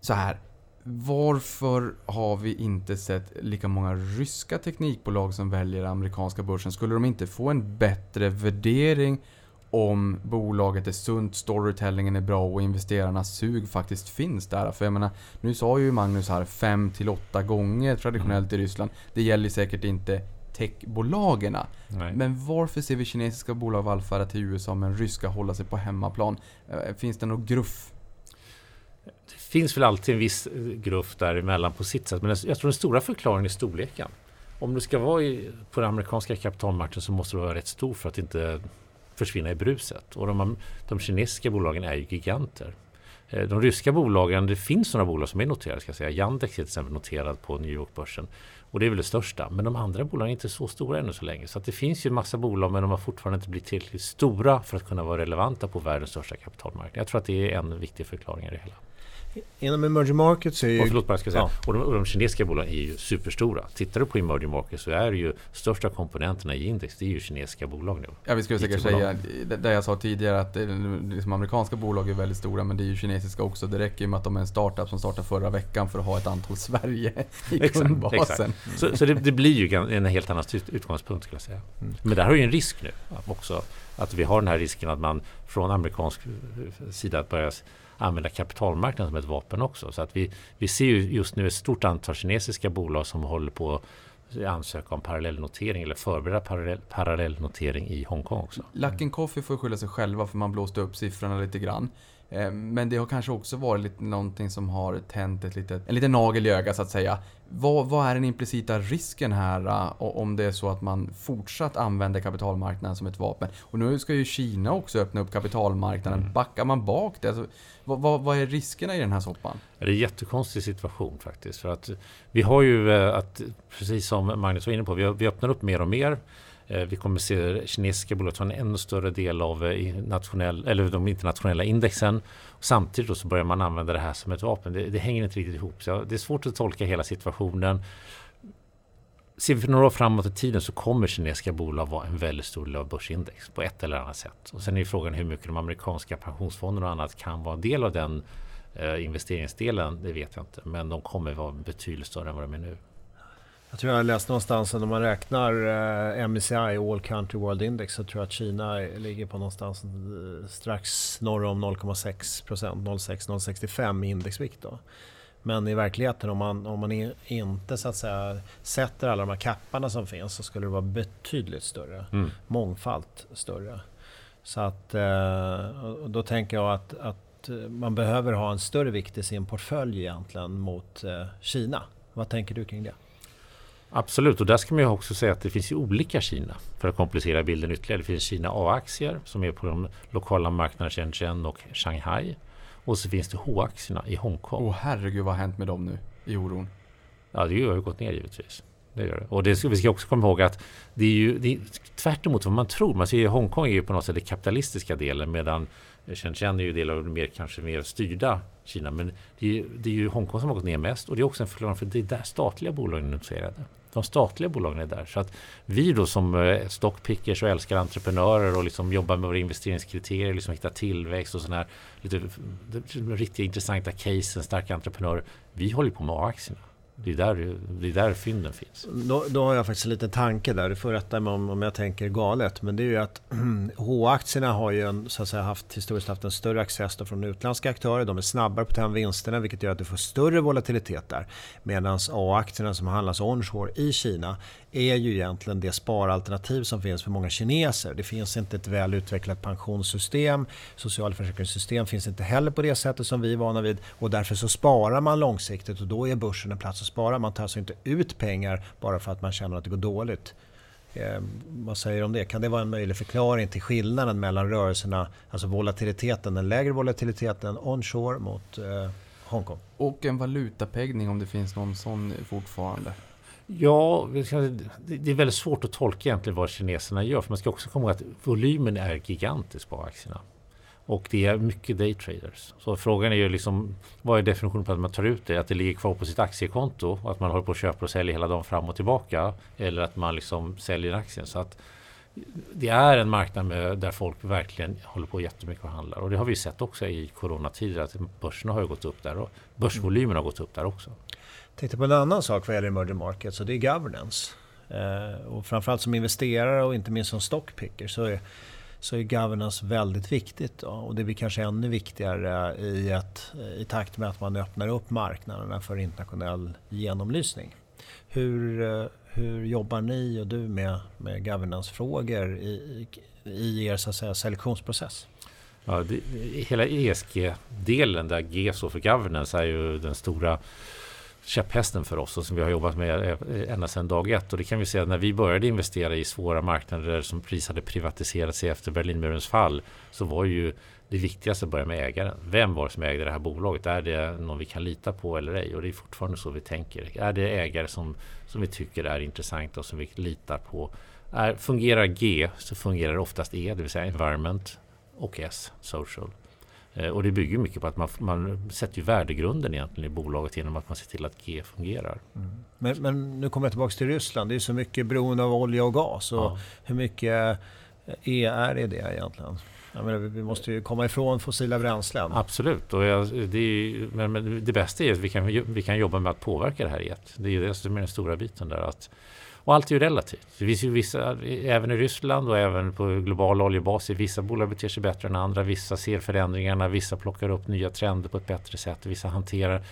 så här. Varför har vi inte sett lika många ryska teknikbolag som väljer amerikanska börsen? Skulle de inte få en bättre värdering om bolaget är sunt, storytellingen är bra och investerarnas sug faktiskt finns där. För jag menar, nu sa ju Magnus här 5 8 gånger traditionellt i Ryssland. Det gäller säkert inte techbolagen. Men varför ser vi kinesiska bolag vallfärda till USA men ryska hålla sig på hemmaplan? Eh, finns det någon gruff? Det finns väl alltid en viss eh, gruff däremellan på sitt sätt. Men jag tror den stora förklaringen är storleken. Om du ska vara på den amerikanska kapitalmarknaden så måste du vara rätt stor för att inte försvinna i bruset. Och de, de kinesiska bolagen är ju giganter. Eh, de ryska bolagen, det finns några bolag som är noterade. Ska jag säga. Yandex är till exempel noterad på New York-börsen. Och det är väl det största. Men de andra bolagen är inte så stora ännu så länge. Så att det finns ju en massa bolag men de har fortfarande inte blivit tillräckligt stora för att kunna vara relevanta på världens största kapitalmarknad. Jag tror att det är en viktig förklaring i det hela. Inom emerging markets är ju... Och förlåt, bara ska säga. Ja. Och, de, och de kinesiska bolagen är ju superstora. Tittar du på emerging markets så är det ju största komponenterna i index, det är ju kinesiska bolag nu. Ja, vi skulle säkert säga, det jag sa tidigare, att liksom amerikanska bolag är väldigt stora, men det är ju kinesiska också. Det räcker ju med att de är en startup som startade förra veckan för att ha ett antal Sverige i kundbasen. Exakt. Så, så det, det, blir ju en helt annan utgångspunkt skulle jag säga. Mm. Men där har ju en risk nu också. Att vi har den här risken att man från amerikansk sida börjar använda kapitalmarknaden som ett vapen också. Så att vi, vi ser ju just nu ett stort antal kinesiska bolag som håller på att ansöka om parallellnotering eller förbereda parallell, parallellnotering i Hongkong också. Luckin Coffee får skylla sig själva för man blåste upp siffrorna lite grann. Eh, men det har kanske också varit lite någonting som har tänt ett litet, en liten nagel i ögat så att säga. Vad, vad är den implicita risken här uh, om det är så att man fortsatt använder kapitalmarknaden som ett vapen? Och nu ska ju Kina också öppna upp kapitalmarknaden. Mm. Backar man bak det? Alltså, vad, vad, vad, är riskerna i den här soppan? Det är en jättekonstig situation faktiskt. För att vi har ju, uh, att, precis som Magnus var inne på, vi, vi öppnar upp mer och mer. Eh, vi kommer se kinesiska bolag ta en ännu större del av eh, nationell, eller de internationella indexen. Samtidigt så börjar man använda det här som ett vapen. Det, det hänger inte riktigt ihop. Så det är svårt att tolka hela situationen. ser vi några år framåt i tiden så kommer kinesiska bolag vara en väldigt stor del av börsindex på ett eller annat sätt. Och sen är frågan hur mycket de amerikanska pensionsfonderna och annat kan vara en del av den eh, investeringsdelen. Det vet jag inte, men de kommer vara betydligt större än vad de är nu. Jag tror jag läste någonstans att om man räknar eh, MSCI, All Country World Index, så tror jag att Kina ligger på någonstans eh, strax norr om 0,6 procent, 0,6-0,65 i indexvikt. Då. Men i verkligheten om man, om man inte så att säga sätter alla de här kapparna som finns så skulle det vara betydligt större. Mm. Mångfalt större. Så att eh, då tänker jag att, att man behöver ha en större vikt i sin portfölj egentligen mot Kina. Vad tänker du kring det? Absolut, och där ska man ju också säga att det finns ju olika Kina för att komplicera bilden ytterligare. Det finns Kina A-aktier som är på de lokala marknaderna Shenzhen och Shanghai. Och så finns det H-aktierna i Hongkong. Åh herregud vad har hänt med dem nu i oron? Ja, det har ju gått ner givetvis. Det gör det. Och det ska, vi ska också komma ihåg att det är ju det är tvärt emot vad man tror. Man ser ju Hongkong är ju på något sätt den kapitalistiska delen medan Shenzhen är ju del av det mer, kanske mer styrda Kina. Men det är, ju, det är ju Hongkong som har gått ner mest och det är också en förklaring för det är där statliga bolagen är noterade. De statliga bolagen är där. Så att vi då som eh, stockpickers och älskar entreprenörer och liksom jobbar med våra investeringskriterier, liksom hittar tillväxt och sådana här lite eh, riktigt intressanta case, starka entreprenörer. Vi håller på med A-aktierna. Det är där, det är där fynden finns. Då, då har jag faktiskt en liten tanke där. Du får rätta mig om, om jag tänker galet. Men det är ju att H-aktierna har ju en, så att säga, haft, historiskt haft en större access då från utländska aktörer. De är snabbare på att ta hem vinsterna vilket gör att du får större volatilitet där. Medan A-aktierna som handlas onshore i Kina är ju egentligen det sparalternativ som finns för många kineser. Det finns inte ett väl utvecklat pensionssystem. Socialförsäkringssystem finns inte heller på det sättet som vi är vana vid. Och därför så sparar man långsiktigt och då är börsen en plats att spara. Man tar alltså inte ut pengar bara för att man känner att det går dåligt. Eh, vad säger du om det? Kan det vara en möjlig förklaring till skillnaden mellan rörelserna, alltså volatiliteten, den lägre volatiliteten onshore mot eh, Hongkong? Och en valutapeggning om det finns någon sån fortfarande. Ja, det är väldigt svårt att tolka egentligen vad kineserna gör. För man ska också komma ihåg att volymen är gigantisk på aktierna. Och det är mycket daytraders. Så frågan är ju liksom, vad är definitionen på att man tar ut det? Att det ligger kvar på sitt aktiekonto och att man håller på och köper och säljer hela dagen fram och tillbaka. Eller att man liksom säljer aktien. Så att det är en marknad med, där folk verkligen håller på jättemycket och handlar. Och det har vi sett också i coronatider att börserna har ju gått upp där och börsvolymen har gått upp där också. Jag tänkte på en annan sak vad gäller emerging markets och det är governance. Eh, och framförallt som investerare och inte minst som stockpicker så är, så är governance väldigt viktigt. Då. Och det blir kanske ännu viktigare i, ett, i takt med att man öppnar upp marknaderna för internationell genomlysning. Hur, eh, hur jobbar ni och du med, med governance-frågor i, i, i er så att säga, selektionsprocess? Ja, det, hela ESG-delen där G står för governance är ju den stora käpphästen för oss och som vi har jobbat med eh, ända sedan dag ett. Och det kan vi säga att när vi började investera i svåra marknader som precis hade privatiserat sig efter Berlinmurens fall så var ju det viktigaste att börja med ägaren. Vem var det som ägde det här bolaget? Är det någon vi kan lita på eller ej? Och det är fortfarande så vi tänker. Är det ägare som, som vi tycker är intressanta och som vi litar på? Är, fungerar G så fungerar oftast E, det vill säga environment och S, social. Eh, Och det bygger mycket på att man, man sätter ju värdegrunden egentligen i bolaget genom att man ser till att G fungerar. Men, men nu kommer jag tillbaka till Ryssland. Det är så mycket beroende av olja och gas. Och Ja. Hur mycket E är det egentligen? Menar, vi måste ju komma ifrån fossila bränslen. Absolut, och jag, det, ju- men, men det bästa är att vi kan, vi kan jobba med att påverka det här i ett. Det är det som är den stora biten där. Att, och allt är ju relativt. Det finns ju vissa, även i Ryssland och även på global oljebasis, vissa bolag beter sig bättre än andra. Vissa ser förändringarna, vissa plockar upp nya trender på ett bättre sätt, vissa hanterar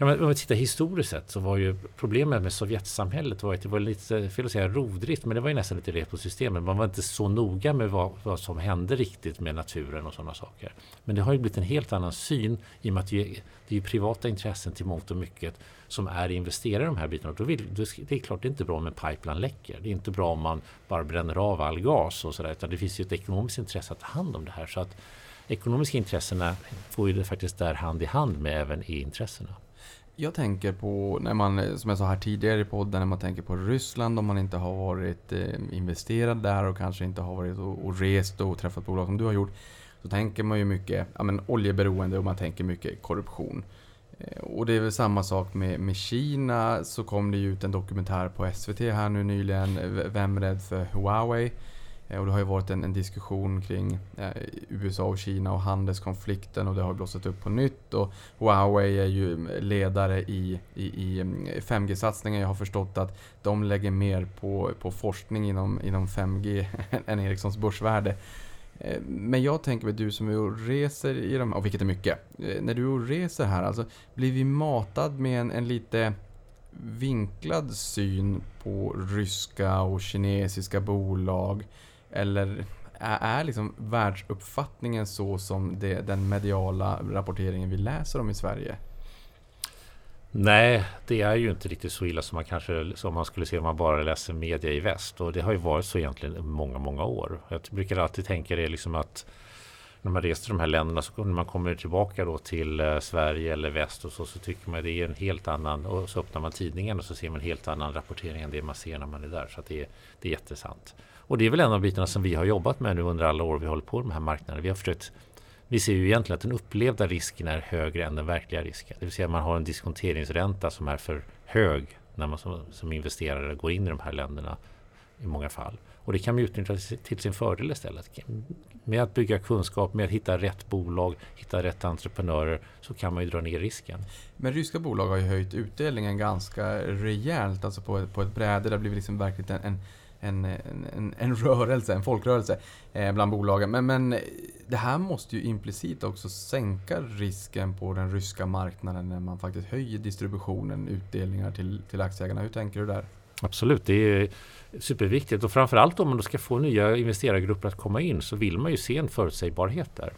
Ja, men om vi tittar historiskt sett så var ju problemet med Sovjetsamhället var att det var lite, fel att säga rovdrift, men det var ju nästan lite det på systemet. Man var inte så noga med vad, vad som hände riktigt med naturen och sådana saker. Men det har ju blivit en helt annan syn i och med att det är, det är ju privata intressen till mångt och mycket som är investerare i de här bitarna. Då vill, då, det är klart det är inte bra om en pipeline läcker. Det är inte bra om man bara bränner av all gas och sådär. Utan det finns ju ett ekonomiskt intresse att ta hand om det här. Så att ekonomiska intressena går ju faktiskt där hand i hand med även E-intressena. Jag tänker på, när man, som jag sa här tidigare i podden, när man tänker på Ryssland om man inte har varit eh, investerad där och kanske inte har varit och, och rest och träffat bolag som du har gjort. Så tänker man ju mycket ja, men oljeberoende och man tänker mycket korruption. Eh, Och det är väl samma sak med, med Kina, så kom det ju ut en dokumentär på SVT här nu nyligen, Vem är rädd för Huawei? Eh, och det har ju varit en, en diskussion kring eh, USA och Kina och handelskonflikten och det har blossat upp på nytt. Och Huawei är ju ledare i, i, i mm, 5G-satsningen. Jag har förstått att de lägger mer på, på forskning inom, inom 5G än Ericssons börsvärde. Eh, Men jag tänker mig du som är och reser i de och vilket är mycket. Eh, När du reser här, alltså blir vi matad med en, en lite vinklad syn på ryska och kinesiska bolag? Eller är, är liksom världsuppfattningen så som det, den mediala rapporteringen vi läser om i Sverige? Nej, det är ju inte riktigt så illa som man kanske som man skulle se om man bara läser media i väst. Och det har ju varit så egentligen i många, många år. Jag brukar alltid tänka det liksom att när man reser till de här länderna så när man kommer tillbaka då till eh, Sverige eller väst och så, så tycker man det är en helt annan och så öppnar man tidningen och så ser man en helt annan rapportering än det man ser när man är där. Så att det, är, det är jättesant. Och det är väl en av bitarna som vi har jobbat med nu under alla år vi håller på med de här marknaderna. Vi har försökt vi ser ju egentligen att den upplevda risken är högre än den verkliga risken. Det vill säga man har en diskonteringsränta som är för hög när man som, som investerare går in i de här länderna i många fall. Och det kan man utnyttja till sin fördel istället. Med att bygga kunskap, med att hitta rätt bolag, hitta rätt entreprenörer så kan man ju dra ner risken. Men ryska bolag har ju höjt utdelningen ganska rejält, alltså på, på ett bräde. Det har blivit liksom verkligen en, en, en, en, en rörelse, en folkrörelse eh, bland bolagen. Men, men det här måste ju implicit också sänka risken på den ryska marknaden när man faktiskt höjer distributionen, utdelningar till, till aktieägarna. Hur tänker du där? Absolut, det är superviktigt och framförallt om man då ska få nya investerargrupper att komma in så vill man ju se en förutsägbarhet där.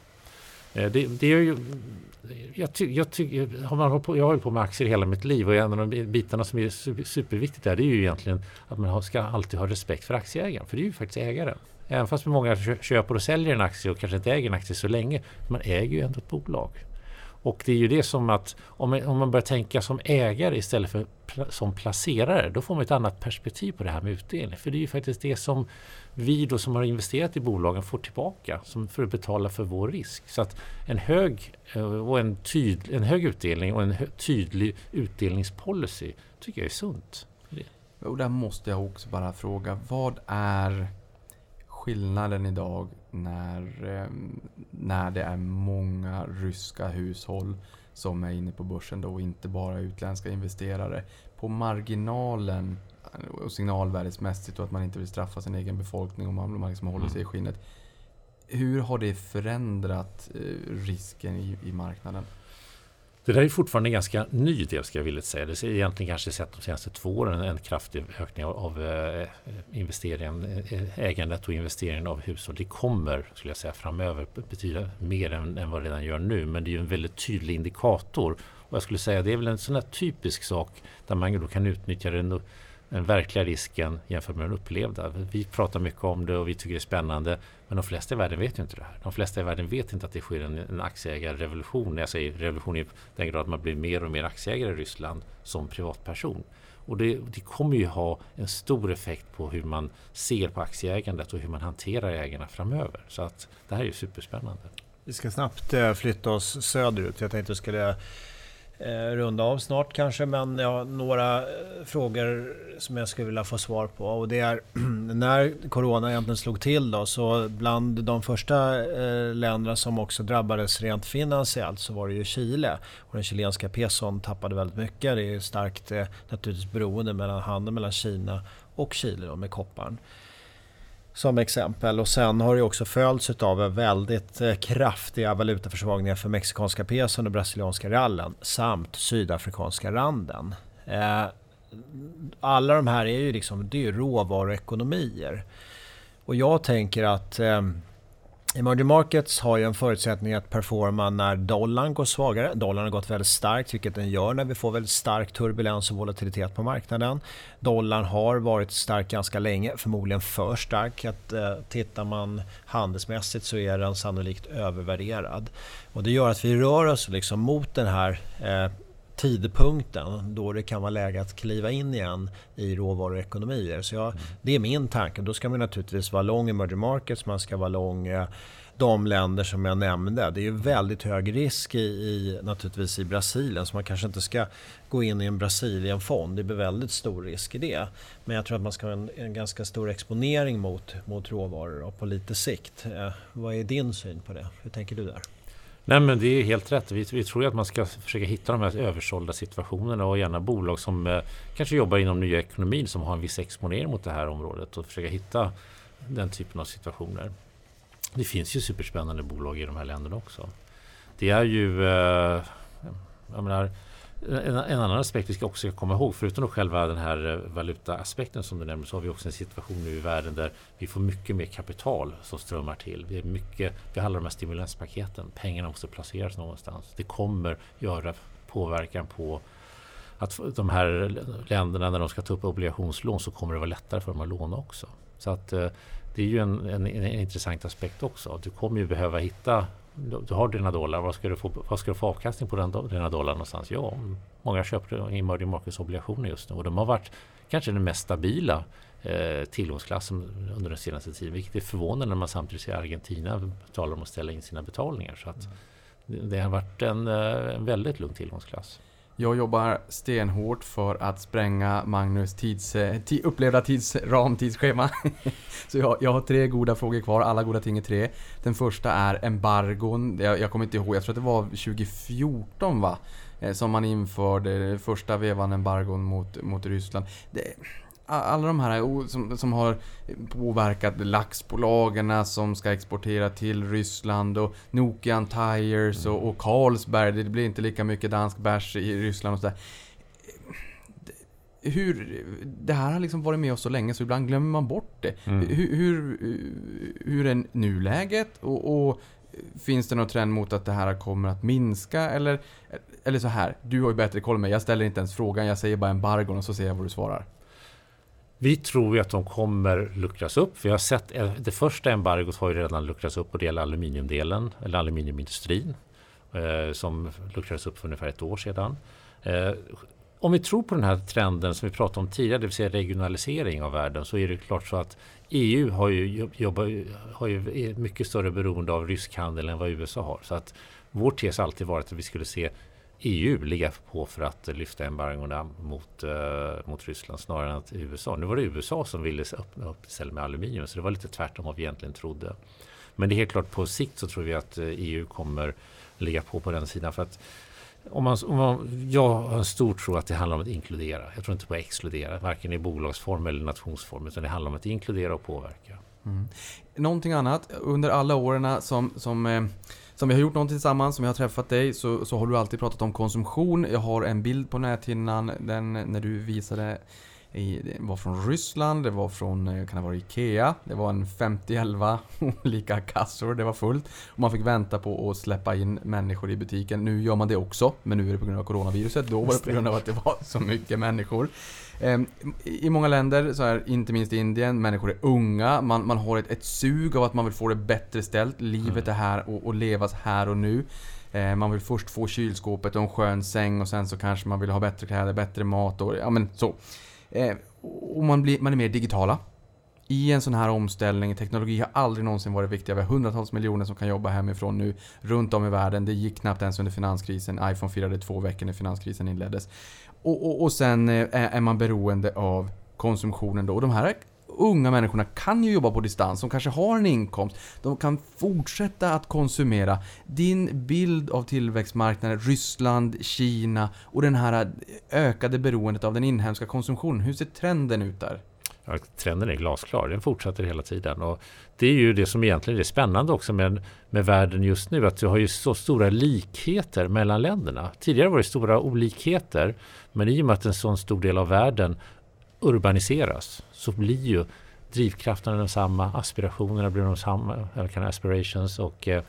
Eh, det, det är ju, jag, ty, jag, ty, har man hållit på, jag har hållit på med aktier hela mitt liv och en av de bitarna som är superviktigt där det är ju egentligen att man ska alltid ha respekt för aktieägaren. För det är ju faktiskt ägaren. Även fast många köper och säljer en aktie och kanske inte äger en aktie så länge. Man äger ju ändå ett bolag. Och det är ju det som att om man, om man börjar tänka som ägare istället för som placerare, då får man ett annat perspektiv på det här med utdelning. För det är ju faktiskt det som vi då som har investerat i bolagen får tillbaka som för att betala för vår risk. Så att en hög, eh, och en, tyd, en hög utdelning och en hö, tydlig utdelningspolicy tycker jag är sunt. Och där måste jag också bara fråga, vad är skillnaden idag när, eh, när det är många ryska hushåll som är inne på börsen då och inte bara utländska investerare? På marginalen och signalvärdesmässigt och att man inte vill straffa sin egen befolkning och man, man liksom håller sig i skinnet. Hur har det förändrat eh, risken i, i marknaden? Det där är fortfarande en ganska ny del ska jag vilja säga. Det är egentligen kanske sett de senaste två åren en kraftig ökning av, av eh, investeringen, eh, ägandet och investeringen av hushåll. Det kommer, skulle jag säga, framöver betyda mer än, än vad det redan gör nu. Men det är ju en väldigt tydlig indikator. Och jag skulle säga det är väl en sån här typisk sak där man då kan utnyttja den, den verkliga risken jämfört med den upplevda. Vi pratar mycket om det och vi tycker det är spännande. Men de flesta i världen vet ju inte det här. De flesta i världen vet inte att det sker en, en aktieägarrevolution. Jag säger revolution i den grad att man blir mer och mer aktieägare i Ryssland som privatperson. Och det, det kommer ju ha en stor effekt på hur man ser på aktieägandet och hur man hanterar ägarna framöver. Så att det här är ju superspännande. Vi ska snabbt eh, flytta oss söderut. Jag tänkte att vi skulle Eh, runda av snart kanske, men jag har några eh, frågor som jag skulle vilja få svar på. Och det är när Corona egentligen slog till då, så bland de första eh, länderna som också drabbades rent finansiellt så var det ju Chile. Och den chilenska peson tappade väldigt mycket. Det är starkt eh, naturligtvis beroende mellan handeln mellan Kina och Chile då, med kopparn som exempel. Och sen har det också följts av väldigt eh, kraftiga valutaförsvagningar för mexikanska peson och brasilianska realen samt sydafrikanska randen. Eh, alla de här är ju liksom, det är ju råvaruekonomier. Och jag tänker att eh, Emerging markets har ju en förutsättning att performa när dollarn går svagare. Dollarn har gått väldigt starkt, vilket den gör när vi får väldigt stark turbulens och volatilitet på marknaden. Dollarn har varit stark ganska länge, förmodligen för stark. Att, eh, tittar man handelsmässigt så är den sannolikt övervärderad. Och det gör att vi rör oss liksom mot den här eh, tidpunkten då det kan vara läge att kliva in igen i råvaruekonomier. Så jag, det är min tanke. Då ska man naturligtvis vara lång i emerging markets, man ska vara lång de länder som jag nämnde. Det är ju väldigt hög risk i, i, naturligtvis i Brasilien så man kanske inte ska gå in i en Brasilienfond. Det blir väldigt stor risk i det. Men jag tror att man ska ha en, en ganska stor exponering mot, mot råvaror och på lite sikt. Eh, vad är din syn på det? Hur tänker du där? Nej men det är helt rätt. Vi, vi tror att man ska försöka hitta de här översålda situationerna och gärna bolag som eh, kanske jobbar inom nya ekonomin som har en viss exponering mot det här området och försöka hitta den typen av situationer. Det finns ju superspännande bolag i de här länderna också. Det är ju... Eh, jag menar, en, en, annan aspekt vi ska också komma ihåg, förutom själva den här eh, valutaaspekten som du nämnde, så har vi också en situation nu i världen där vi får mycket mer kapital som strömmar till. Vi, är mycket, vi har alla de här stimulanspaketen. Pengarna måste placeras någonstans. Det kommer göra påverkan på att de här länderna när de ska ta upp obligationslån så kommer det vara lättare för dem att låna också. Så att eh, det är ju en, en, en intressant aspekt också. Du kommer ju behöva hitta du har dina dollar, vad ska du få, vad ska du få avkastning på den, dina dollar någonstans? Ja, många köper emerging markets obligationer just nu och de har varit kanske den mest stabila eh, tillgångsklassen under den senaste tiden. Vilket är förvånande när man samtidigt ser Argentina talar om att ställa in sina betalningar. Så att mm. det har varit en, eh, en väldigt lugn tillgångsklass. Jag jobbar stenhårt för att spränga Magnus tids, eh, upplevda tidsram, tidsschema. Så jag, jag, har tre goda frågor kvar, alla goda ting är tre. Den första är embargon. Jag, jag kommer inte ihåg, jag tror att det var 2014 va? Eh, som man införde första vevan embargon mot, mot Ryssland. Det, alla de här som, som har påverkat laxbolagen som ska exportera till Ryssland och Nokian Tires och, och Carlsberg. Det blir inte lika mycket dansk bärs i Ryssland och sådär. Hur, det här har liksom varit med oss så länge så ibland glömmer man bort det. Mm. Hur, hur, hur är nuläget? Och, och Finns det någon trend mot att det här kommer att minska? Eller, eller så här, du har ju bättre koll mig. Jag ställer inte ens frågan, jag säger bara embargon och så ser jag vad du svarar. Vi tror ju att de kommer luckras upp. Vi har sett eh, det första embargot har ju redan luckrats upp och det gäller aluminiumdelen eller aluminiumindustrin eh, som luckrades upp för ungefär ett år sedan. Eh, om vi tror på den här trenden som vi pratade om tidigare, det vill säga regionalisering av världen, så är det klart så att EU har ju, jobbar, har ju mycket större beroende av rysk handel än vad USA har. Så att vår tes har alltid varit att vi skulle se EU ligga på för att lyfta embargona mot, eh, mot Ryssland snarare än att USA. Nu var det USA som ville öppna upp istället med aluminium så det var lite tvärtom vad vi egentligen trodde. Men det är helt klart på sikt så tror vi att eh, EU kommer ligga på på den sidan. För att om man, om man, jag har en stor tro att det handlar om att inkludera. Jag tror inte på att exkludera, varken i bolagsform eller nationsform. Utan det handlar om att inkludera och påverka. Mm. Någonting annat under alla åren som, som eh, som vi har gjort någonting tillsammans, som jag har träffat dig, så, så har du alltid pratat om konsumtion. Jag har en bild på näthinnan, den när du visade i, det var från Ryssland, det var från, eh, kan det vara Ikea. Det var en 50-11 olika kassor, det var fullt. Och man fick vänta på att släppa in människor i butiken. Nu gör man det också, men nu är det på grund av coronaviruset. Då var det på grund av att det var så mycket människor. Ehm, I många länder, så här, inte minst i Indien, människor är unga. Man, man har ett, ett sug av att man vill få det bättre ställt. Livet är här och, och levas här och nu. Ehm, man vill först få kylskåpet och en skön säng och sen så kanske man vill ha bättre kläder, bättre mat och ja men så. Eh, och man, blir, man är mer digitala. I en sån här omställning, teknologi har aldrig någonsin varit viktigare. Vi har hundratals miljoner som kan jobba hemifrån nu runt om i världen. Det gick knappt ens under finanskrisen. iPhone firade två veckor när finanskrisen inleddes. Och, och, och sen är, är man beroende av konsumtionen då. Och de här unga människorna kan ju jobba på distans, de kanske har en inkomst, de kan fortsätta att konsumera. Din bild av tillväxtmarknaden, Ryssland, Kina och den här ökade beroendet av den inhemska konsumtionen, hur ser trenden ut där? Ja, trenden är glasklar, den fortsätter hela tiden. Och det är ju det som egentligen är spännande också med, med världen just nu, att du har ju så stora likheter mellan länderna. Tidigare var det stora olikheter, men i och med att en sån stor del av världen urbaniseras så blir ju drivkrafterna densamma, aspirationerna blir de samma, eller aspirations och eh,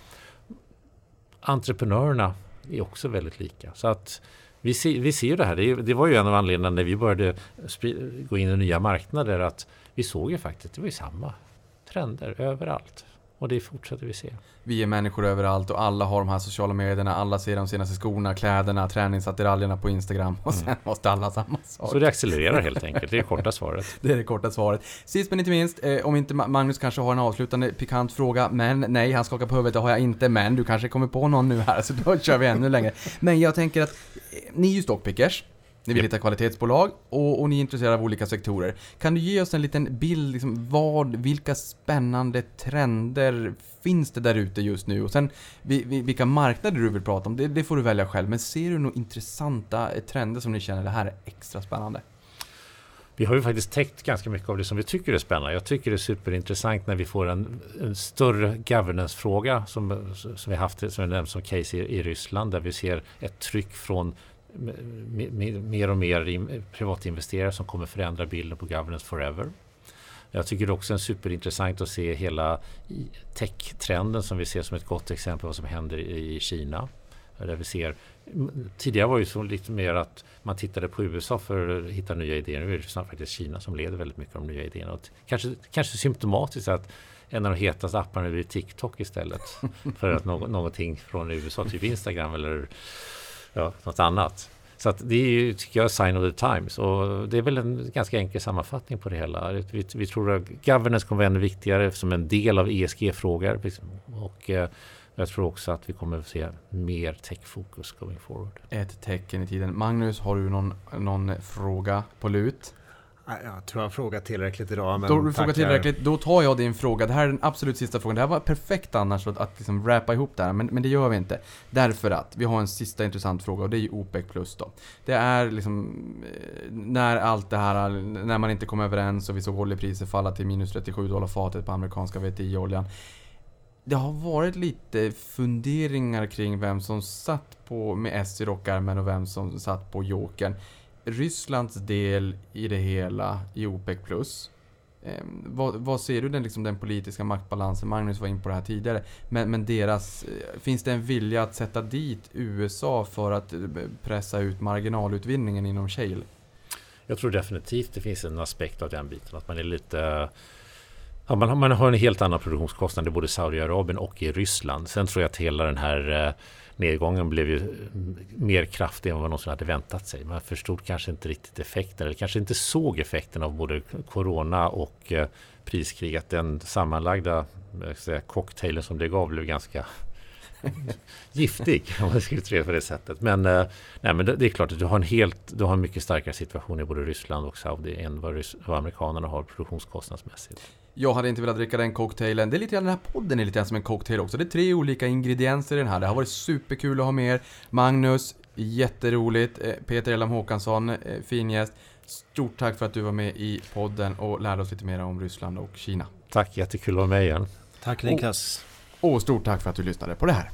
entreprenörerna är också väldigt lika. Så att vi ser, vi ser det här. Det, det, var ju en av anledningarna när vi började gå in i nya marknader att vi såg ju faktiskt, det var ju samma trender överallt. Och det fortsätter vi se. Vi är människor överallt och alla har de här sociala medierna, alla ser de senaste skorna, kläderna, träningsattiraljerna på Instagram och sen måste alla samma sak. Så det accelererar helt enkelt. Det är det korta svaret. Det är det korta svaret. Sist men inte minst, eh, om inte Ma- Magnus kanske har en avslutande pikant fråga, men nej, han skakar på huvudet, det har jag inte, men du kanske kommer på någon nu här, så då kör vi ännu längre. Men jag tänker att eh, ni är ju stockpickers, ni vill Japp. hitta kvalitetsbolag och, och ni är intresserade av olika sektorer. Kan du ge oss en liten bild, liksom, vad, vilka spännande trender finns det där ute just nu? Och sen vi, vi, vilka marknader du vill prata om, det, det får du välja själv. Men ser du några intressanta trender som ni känner, det här är extra spännande? Vi har ju faktiskt täckt ganska mycket av det som vi tycker är spännande. Jag tycker det är superintressant när vi får en, en större governance-fråga som, som vi haft som jag nämnt som case i, i Ryssland där vi ser ett tryck från mer och mer in- privatinvesterare som kommer förändra bilden på governance forever. Jag tycker också det är superintressant att se hela tech-trenden som vi ser som ett gott exempel på vad som händer i Kina. Där vi ser, tidigare var det ju så lite mer att man tittade på USA för att hitta nya idéer. Nu är det snart faktiskt Kina som leder väldigt mycket av de nya idéerna. Och kanske, kanske symptomatiskt att en av de hetaste apparna blir TikTok istället. för att nå- någonting från USA, typ Instagram eller ja, något annat. Så att det är ju, tycker jag, sign of the times. Och det är väl en ganska enkel sammanfattning på det hela. Vi, vi tror att governance kommer vara ännu viktigare som en del av ESG-frågor. Och eh, jag tror också att vi kommer att se mer tech-fokus going forward. Ett tecken i tiden. Magnus, har du någon, någon fråga på lut? Jag tror jag har frågat tillräckligt idag. Men Då du frågar tackar. tillräckligt, då tar jag din fråga. Det här är den absolut sista frågan. Det här var perfekt annars att, att liksom wrappa ihop det här, men, men det gör vi inte. Därför att vi har en sista intressant fråga och det är ju OPEC plus då. Det är liksom eh, när allt det här, när man inte kom överens och vi såg oljepriser falla till minus 37 dollar fatet på amerikanska VTI-oljan. Det har varit lite funderingar kring vem som satt på med S i rockärmen och vem som satt på jokern. Rysslands del i det hela i OPEC plus. Eh, vad, vad ser du den, liksom, den politiska maktbalansen? Magnus var in på det här tidigare. Men, men deras, eh, finns det en vilja att sätta dit USA för att eh, pressa ut marginalutvinningen inom shale? Jag tror definitivt det finns en aspekt av den biten. Att man är lite Ja, man, har, man har en helt annan produktionskostnad i både Saudiarabien och i Ryssland. Sen tror jag att hela den här eh, nedgången blev ju mm, mer kraftig än vad man någonsin hade väntat sig. Man förstod kanske inte riktigt effekten eller kanske inte såg effekten av både corona och eh, priskriget. Den sammanlagda eh, säga, cocktailen som det gav blev ganska giftig om man ska uttrycka det på det sättet. Men, eh, nej, men det, det är klart att du har en helt, du har en mycket starkare situation i både Ryssland och Saudi än vad, rys, vad amerikanerna har produktionskostnadsmässigt. Jag hade inte velat dricka den cocktailen. Det är lite grann, den här podden är lite grann som en cocktail också. Det är tre olika ingredienser i den här. Det har varit superkul att ha med er. Magnus, jätteroligt. Eh, Peter Elam Håkansson, eh, fin gäst. Stort tack för att du var med i podden och lärde oss lite mer om Ryssland och Kina. Tack, jättekul att vara med igen. Tack Niklas. Och stort tack för att du lyssnade på det här.